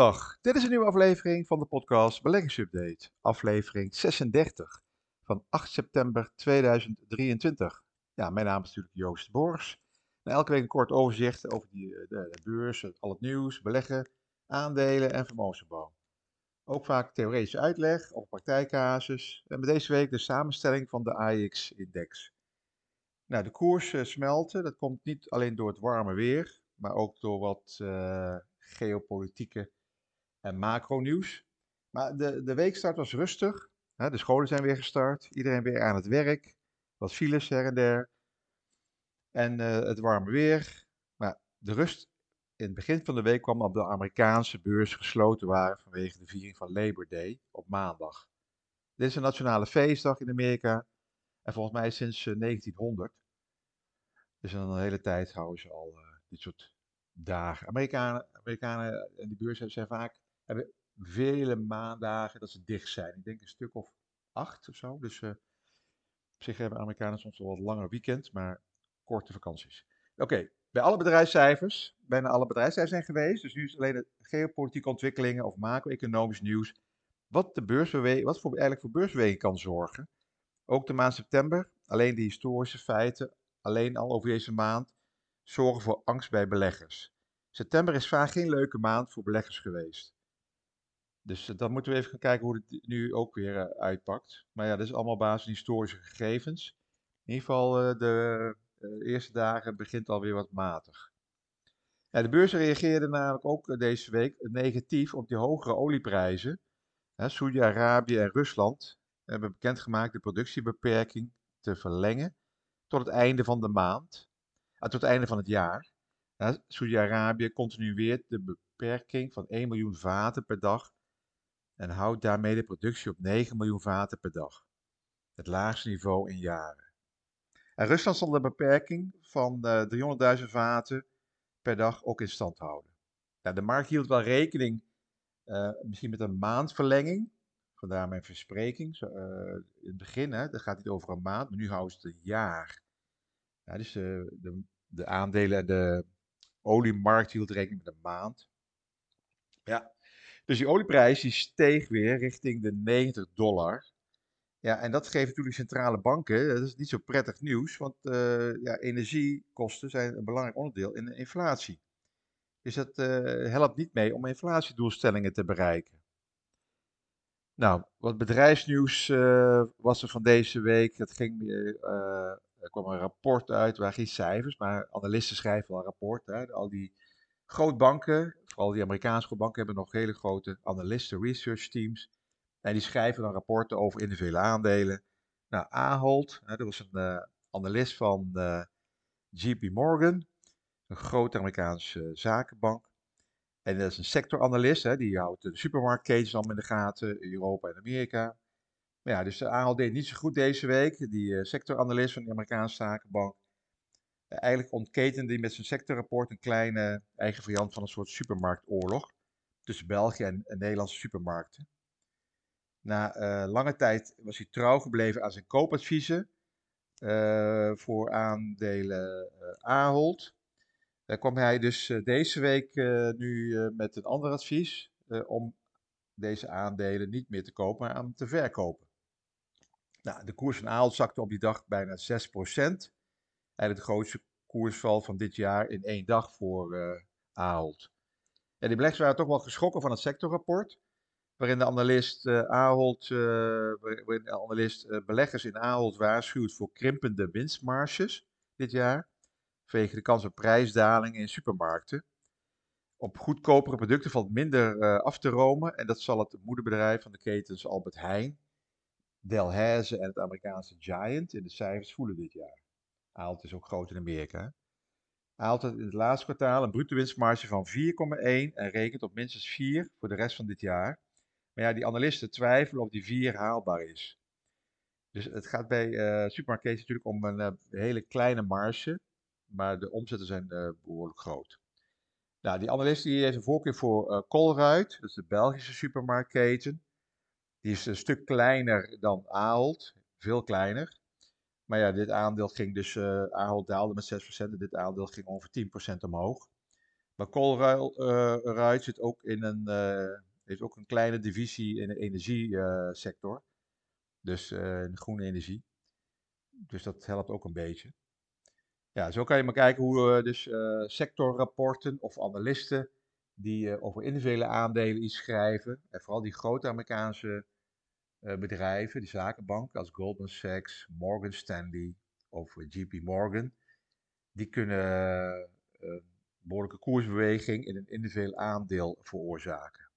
Goedendag, dit is een nieuwe aflevering van de podcast Beleggingsupdate, aflevering 36 van 8 september 2023. Ja, mijn naam is natuurlijk Joost Borgs. Elke week een kort overzicht over die, eh, de, beurs, al het nieuws, beleggen, aandelen en vermogensopbouw. Ook vaak theoretische uitleg of praktijkcasus. En met deze week de samenstelling van de AX-index. Nou, de koersen smelten. Dat komt niet alleen door het warme weer, maar ook door wat uh, geopolitieke en macro-nieuws. Maar de, de weekstart was rustig. De scholen zijn weer gestart. Iedereen weer aan het werk. Wat files her en der. En uh, het warme weer. Maar de rust in het begin van de week kwam op de Amerikaanse beurs gesloten waren vanwege de viering van Labor Day op maandag. Dit is een nationale feestdag in Amerika. En volgens mij sinds 1900. Dus al een hele tijd houden ze al uh, dit soort dagen. Amerikanen, Amerikanen en die beurzen zijn vaak, hebben vele maandagen dat ze dicht zijn. Ik denk een stuk of acht of zo. Dus uh, op zich hebben Amerikanen soms wel wat langer weekend, maar korte vakanties. Oké, bij alle bedrijfscijfers, bijna alle bedrijfscijfers zijn geweest. Dus nu is alleen de geopolitieke ontwikkelingen of macro-economisch nieuws. Wat, de wat voor, eigenlijk voor beursbeweging kan zorgen. Ook de maand september, alleen de historische feiten, alleen al over deze maand, zorgen voor angst bij beleggers. September is vaak geen leuke maand voor beleggers geweest. Dus uh, dan moeten we even gaan kijken hoe het nu ook weer uh, uitpakt. Maar ja, dat is allemaal basis historische gegevens. In ieder geval, uh, de eerste dagen begint alweer wat matig. De beurzen reageerden namelijk ook deze week negatief op die hogere olieprijzen. Saudi-Arabië en Rusland hebben bekendgemaakt de productiebeperking te verlengen tot het einde van de maand, tot het einde van het jaar. Saudi-Arabië continueert de beperking van 1 miljoen vaten per dag en houdt daarmee de productie op 9 miljoen vaten per dag. Het laagste niveau in jaren. En Rusland zal de beperking van uh, 300.000 vaten per dag ook in stand houden. Ja, de markt hield wel rekening uh, misschien met een maandverlenging. Vandaar mijn verspreking. Uh, in het begin, hè, dat gaat niet over een maand, maar nu houden ze het een jaar. Ja, dus uh, de, de aandelen en de oliemarkt hield rekening met een maand. Ja, dus die olieprijs die steeg weer richting de 90 dollar. Ja, en dat geeft natuurlijk centrale banken, dat is niet zo prettig nieuws, want uh, ja, energiekosten zijn een belangrijk onderdeel in de inflatie. Dus dat uh, helpt niet mee om inflatiedoelstellingen te bereiken. Nou, wat bedrijfsnieuws uh, was er van deze week. Dat ging, er kwam een rapport uit, waar geen cijfers, maar analisten schrijven wel rapporten. Al die grootbanken, vooral die Amerikaanse grootbanken, hebben nog hele grote analisten, research teams. En die schrijven dan rapporten over individuele aandelen. Nou, Ahold, hè, dat was een uh, analist van uh, JP Morgan, een grote Amerikaanse uh, zakenbank. En dat is een sectoranalist, hè, die houdt de supermarktketens allemaal in de gaten, Europa en Amerika. Maar ja, dus de Ahold deed niet zo goed deze week. Die sectoranalist van de Amerikaanse zakenbank. Eigenlijk ontketende hij met zijn sectorrapport een kleine eigen variant van een soort supermarktoorlog. Tussen België en, Nederlandse supermarkten. Na uh, lange tijd was hij trouw gebleven aan zijn koopadviezen uh, voor aandelen uh, Ahold. Daar kwam hij dus deze week nu met een ander advies om deze aandelen niet meer te kopen, maar aan te verkopen. Nou, de koers van Ahold zakte op die dag bijna 6%. Eigenlijk de grootste koersval van dit jaar in één dag voor Ahold. En die beleggers waren toch wel geschrokken van het sectorrapport waarin de analist uh, Ahold, uh, waarin de analist uh, beleggers in Ahold waarschuwt voor krimpende winstmarges dit jaar, vanwege de kans op prijsdalingen in supermarkten. Op goedkopere producten valt minder af te romen en dat zal het moederbedrijf van de ketens Albert Heijn, Delhaize en het Amerikaanse Giant in de cijfers voelen dit jaar. Ahold is ook groot in Amerika. Ahold in het laatste kwartaal een bruto winstmarge van 4,1 en rekent op minstens 4 voor de rest van dit jaar. Maar ja, die analisten twijfelen of die 4 haalbaar is. Dus het gaat bij uh, supermarketen natuurlijk om een uh, hele kleine marge, maar de omzetten zijn uh, behoorlijk groot. Nou, die analist die heeft een voorkeur voor uh, Colruyt, dat is de Belgische supermarktketen. Die is een stuk kleiner dan Ahold, veel kleiner. Maar ja, dit aandeel ging dus, Ahold daalde met 6% en dit aandeel ging ongeveer 10% omhoog. Maar Colruyt zit ook in een, heeft ook een kleine divisie in de energiesector. dus in groene energie. Dus dat helpt ook een beetje. Ja, zo kan je maar kijken hoe uh, dus sectorrapporten of analisten die over individuele aandelen iets schrijven. En vooral die grote Amerikaanse bedrijven, die zakenbanken als Goldman Sachs, Morgan Stanley of JP Morgan, die kunnen behoorlijke koersbeweging in een individueel aandeel veroorzaken.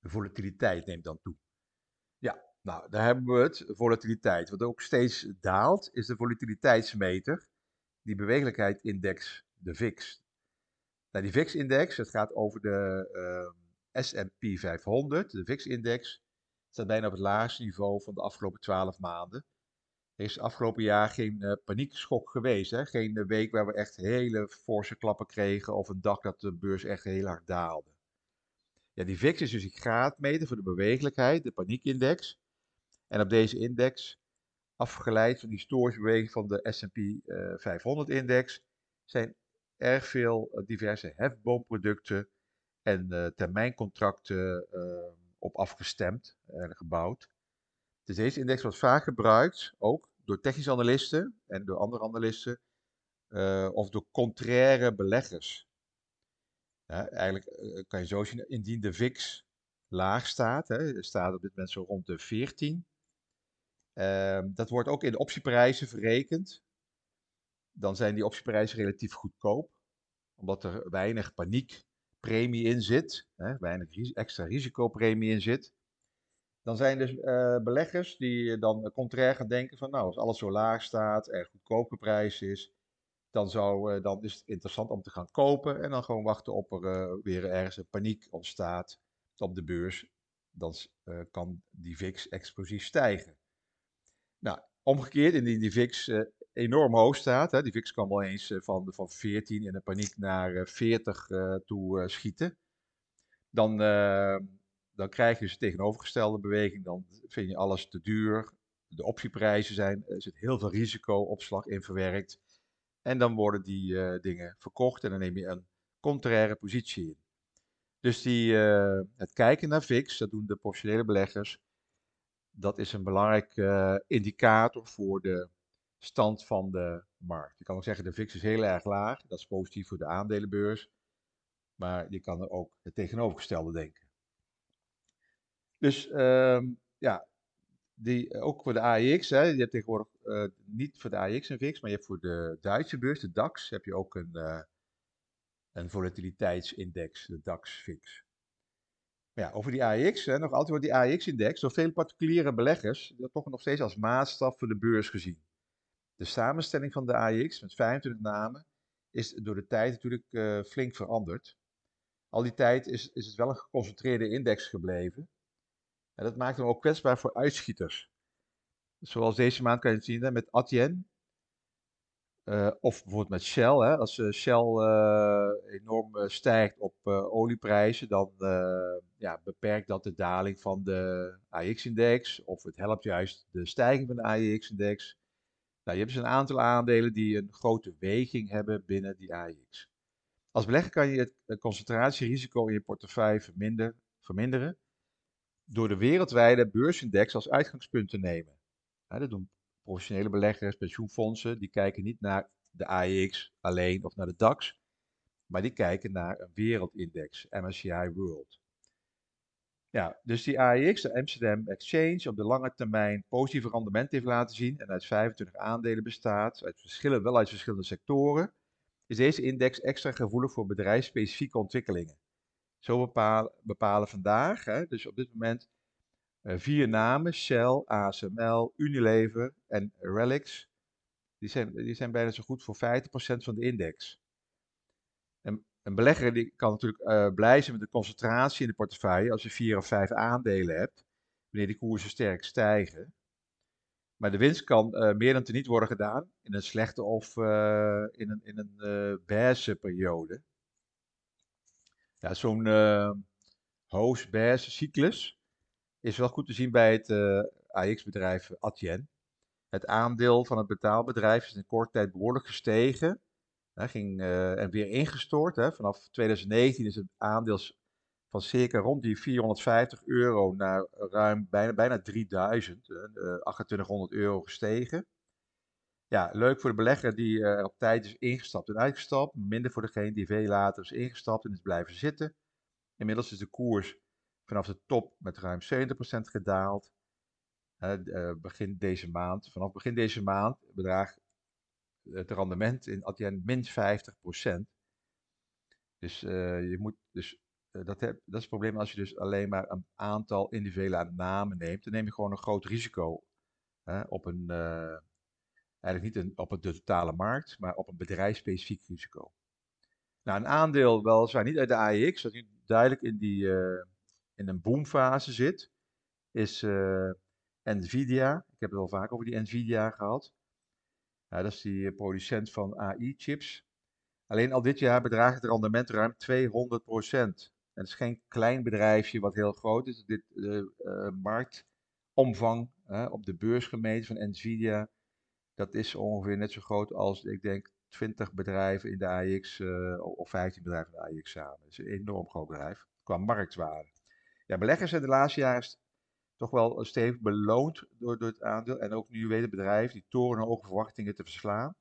De volatiliteit neemt dan toe. Ja, nou, daar hebben we het, volatiliteit. Wat ook steeds daalt, is de volatiliteitsmeter, die beweeglijkheidsindex, de VIX. Nou, die VIX-index, het gaat over de S&P 500, de VIX-index, staat bijna op het laagste niveau van de afgelopen 12 maanden. Er is afgelopen jaar geen uh, paniekschok geweest. Hè? Geen uh, week waar we echt hele forse klappen kregen of een dag dat de beurs echt heel hard daalde. Ja, die VIX is dus een graadmeter voor de bewegelijkheid, de paniekindex. En op deze index, afgeleid van die historische beweging van de S&P uh, 500-index, zijn erg veel diverse hefboomproducten en termijncontracten op afgestemd en gebouwd. Deze index wordt vaak gebruikt, ook door technische analisten en door andere analisten, uh, of door contraire beleggers. Eigenlijk uh, kan je zo zien, indien de VIX laag staat, hè, staat op dit moment zo rond de 14. Uh, dat wordt ook in de optieprijzen verrekend. Dan zijn die optieprijzen relatief goedkoop, omdat er weinig paniekpremie in zit, hè, weinig extra risicopremie in zit. Dan zijn dus uh, beleggers die dan contrair gaan denken van nou, als alles zo laag staat, erg goedkope prijs is, dan, zou, uh, dan is het interessant om te gaan kopen en dan gewoon wachten op er uh, weer ergens een paniek ontstaat op de beurs. Dan kan die VIX explosief stijgen. Nou, omgekeerd, indien die VIX enorm hoog staat, hè, die VIX kan wel eens van, van 14 in een paniek naar 40 toe schieten, dan dan krijg je dus tegenovergestelde beweging. Dan vind je alles te duur. De optieprijzen zijn, er zit heel veel risicoopslag in verwerkt. En dan worden die dingen verkocht en dan neem je een contraire positie in. Dus die, het kijken naar VIX, dat doen de professionele beleggers, dat is een belangrijk indicator voor de stand van de markt. Je kan ook zeggen, de VIX is heel erg laag, dat is positief voor de aandelenbeurs. Maar je kan er ook het tegenovergestelde denken. Dus um, ja, die, eh, ook voor de AEX, hè, je hebt tegenwoordig uh, niet voor de AEX een VIX, maar je hebt voor de Duitse beurs, de DAX, heb je ook een, uh, een volatiliteitsindex, de DAX-VIX. Maar ja, over die AEX, hè, nog altijd wordt die AEX-index door veel particuliere beleggers toch nog steeds als maatstaf voor de beurs gezien. De samenstelling van de AEX met 25 namen is door de tijd natuurlijk uh, flink veranderd. Al die tijd is, is het wel een geconcentreerde index gebleven. En dat maakt hem ook kwetsbaar voor uitschieters. Zoals deze maand kan je het zien met Adyen. Uh, of bijvoorbeeld met Shell. Hè. Als uh, Shell enorm stijgt op olieprijzen, dan ja, beperkt dat de daling van de AX-index. Of het helpt juist de stijging van de AX-index. Nou, je hebt dus een aantal aandelen die een grote weging hebben binnen die AX. Als belegger kan je het concentratierisico in je portefeuille verminderen door de wereldwijde beursindex als uitgangspunt te nemen. Dat doen professionele beleggers, pensioenfondsen, die kijken niet naar de AEX alleen of naar de DAX, maar die kijken naar een wereldindex, MSCI World. Ja, dus die AEX, de Amsterdam Exchange, op de lange termijn positieve rendement heeft laten zien en uit 25 aandelen bestaat, uit verschillen, wel uit verschillende sectoren, is deze index extra gevoelig voor bedrijfsspecifieke ontwikkelingen. Zo bepalen, bepalen vandaag, hè, dus op dit moment, uh, vier namen: Shell, ASML, Unilever en Relix. Die zijn, die zijn bijna zo goed voor 50% van de index. En een belegger die kan natuurlijk uh, blij zijn met de concentratie in de portefeuille als je vier of vijf aandelen hebt, wanneer die koersen sterk stijgen. Maar de winst kan uh, meer dan teniet worden gedaan in een slechte of uh, in een, in een beige periode. Ja, zo'n uh, host-bears cyclus is wel goed te zien bij het uh, AX-bedrijf Adyen. Het aandeel van het betaalbedrijf is in korte tijd behoorlijk gestegen. Ging, en weer ingestort. Hè. Vanaf 2019 is het aandeel van circa rond die 450 euro naar ruim bijna, bijna 3000, uh, 2800 euro gestegen. Ja, leuk voor de belegger die er op tijd is ingestapt en uitgestapt. Minder voor degene die veel later is ingestapt en is blijven zitten. Inmiddels is de koers vanaf de top met ruim 70% gedaald. Begin deze maand, vanaf begin deze maand bedraagt het rendement in Adyen min 50%. Dus uh, je moet dus uh, dat, dat is het probleem als je dus alleen maar een aantal individuele namen neemt. Dan neem je gewoon een groot risico hè, op een, uh, eigenlijk niet een, op de totale markt, maar op een bedrijfsspecifiek risico. Nou, een aandeel weliswaar niet uit de AEX, dat nu duidelijk in, die, uh, in een boomfase zit, is Nvidia. Ik heb het al vaak over die Nvidia gehad. Ja, dat is die producent van AI-chips. Alleen al dit jaar bedraagt het rendement ruim 200 procent. En het is geen klein bedrijfje wat heel groot is. Dit, de uh, marktomvang op de beurs gemeten van Nvidia, dat is ongeveer net zo groot als, ik denk, 20 bedrijven in de AX uh, of 15 bedrijven in de AX samen. Het is een enorm groot bedrijf qua marktwaarde. Ja, beleggers zijn de laatste jaren toch wel stevig beloond door, door het aandeel. En ook nu weet het bedrijf die torenhoge verwachtingen te verslaan.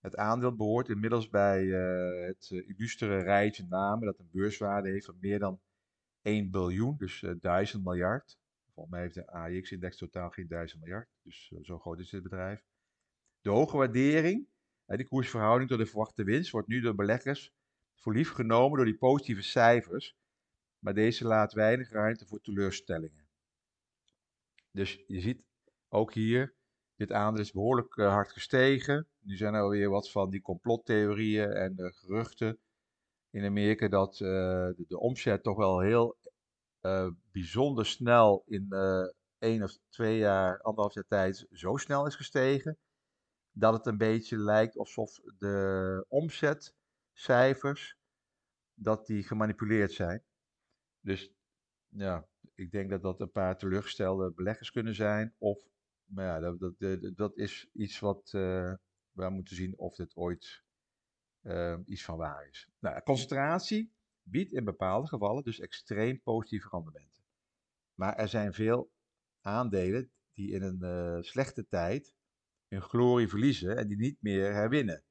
Het aandeel behoort inmiddels bij uh, het uh, illustere rijtje namen dat een beurswaarde heeft van meer dan 1 biljoen, dus uh, 1000 miljard. Volgens mij heeft de AX-index totaal geen 1000 miljard, dus zo groot is dit bedrijf. De hoge waardering, die koersverhouding tot de verwachte winst, wordt nu door beleggers voor lief genomen door die positieve cijfers, maar deze laat weinig ruimte voor teleurstellingen. Dus je ziet ook hier, dit aandeel is behoorlijk uh, hard gestegen. Nu zijn er alweer wat van die complottheorieën en uh, geruchten in Amerika dat uh, de, de, omzet toch wel heel bijzonder snel in één of twee jaar, anderhalf jaar tijd zo snel is gestegen. Dat het een beetje lijkt alsof de omzetcijfers, dat die gemanipuleerd zijn. Dus ja, ik denk dat dat een paar teleurgestelde beleggers kunnen zijn. Of, maar ja, dat, dat, dat is iets wat uh, we moeten zien of dit ooit uh, iets van waar is. Nou, concentratie biedt in bepaalde gevallen dus extreem positieve rendementen. Maar er zijn veel aandelen die in een uh, slechte tijd hun glorie verliezen en die niet meer herwinnen.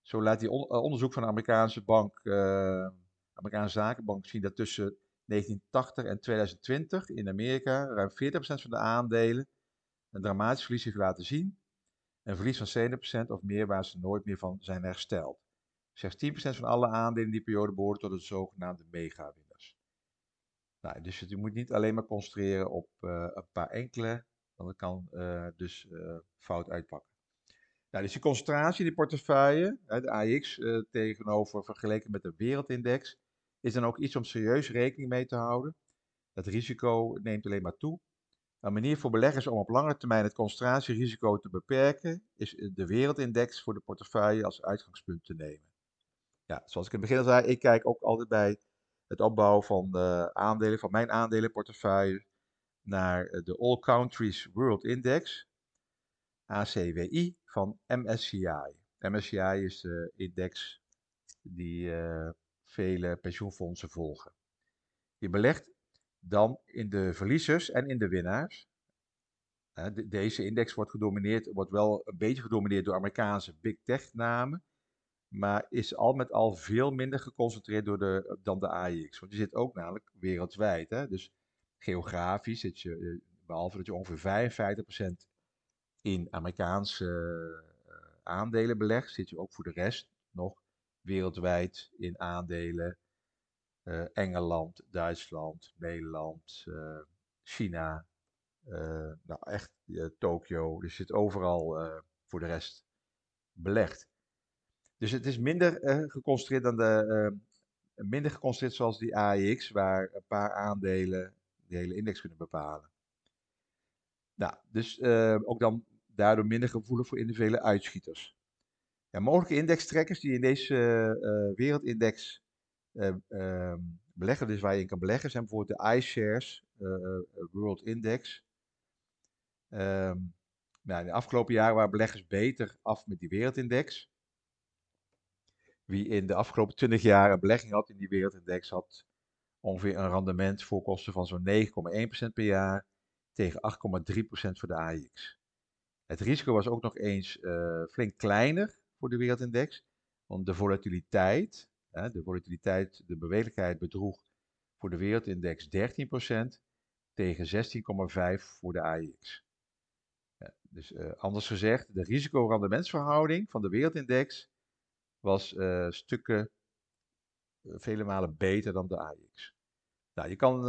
Zo laat die on onderzoek van de Amerikaanse bank, Amerikaanse zakenbank zien dat tussen 1980 en 2020 in Amerika ruim 40% van de aandelen een dramatisch verlies heeft laten zien. Een verlies van 70% of meer waar ze nooit meer van zijn hersteld. Slechts 10% van alle aandelen in die periode behoren tot de zogenaamde megawinnaars. Nou, dus je moet niet alleen maar concentreren op uh, een paar enkele, want dat kan uh, dus uh, fout uitpakken. Nou, dus die concentratie in die portefeuille, de AX tegenover vergeleken met de wereldindex, is dan ook iets om serieus rekening mee te houden. Het risico neemt alleen maar toe. Een manier voor beleggers om op lange termijn het concentratierisico te beperken, is de wereldindex voor de portefeuille als uitgangspunt te nemen. Ja, zoals ik in het begin al zei, ik kijk ook altijd bij het opbouwen van de aandelen, van mijn aandelenportefeuille, naar de All Countries World Index, ACWI, van MSCI. MSCI is de index die uh, vele pensioenfondsen volgen. Je belegt dan in de verliezers en in de winnaars. Deze index wordt gedomineerd, wordt wel een beetje gedomineerd door Amerikaanse big tech namen, maar is al met al veel minder geconcentreerd door de, dan de AIX. Want je zit ook namelijk wereldwijd. Hè? Dus geografisch zit je, eh, behalve dat je ongeveer 55% in Amerikaanse uh, aandelen belegt, zit je ook voor de rest nog wereldwijd in aandelen. Uh, Engeland, Duitsland, Nederland, uh, China, uh, nou echt Tokio. Dus zit overal voor de rest belegd. Dus het is minder geconcentreerd dan de, minder geconcentreerd zoals die AEX, waar een paar aandelen de hele index kunnen bepalen. Nou, dus ook dan daardoor minder gevoelig voor individuele uitschieters. Ja, mogelijke indextrekkers die in deze uh, wereldindex uh, beleggen, dus waar je in kan beleggen, zijn bijvoorbeeld de iShares World Index. Um, in de afgelopen jaren waren beleggers beter af met die wereldindex. Wie in de afgelopen 20 jaar een belegging had in die wereldindex, had ongeveer een rendement voor kosten van zo'n 9,1% per jaar tegen 8,3% voor de AX. Het risico was ook nog eens flink kleiner voor de wereldindex, want de volatiliteit, de volatiliteit, de bewegelijkheid bedroeg voor de wereldindex 13% tegen 16,5% voor de. Ja, dus uh, anders gezegd, de risico-rendementsverhouding van de wereldindex was uh, stukken vele malen beter dan de AX. Nou, je kan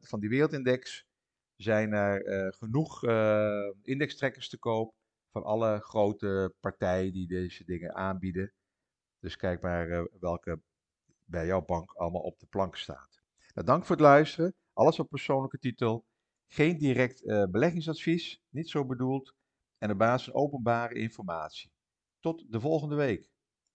van die wereldindex zijn er genoeg indextrekkers te koop van alle grote partijen die deze dingen aanbieden. Dus kijk maar uh, welke bij jouw bank allemaal op de plank staat. Nou, dank voor het luisteren. Alles op persoonlijke titel. Geen direct beleggingsadvies, niet zo bedoeld. En op basis van openbare informatie. Tot de volgende week.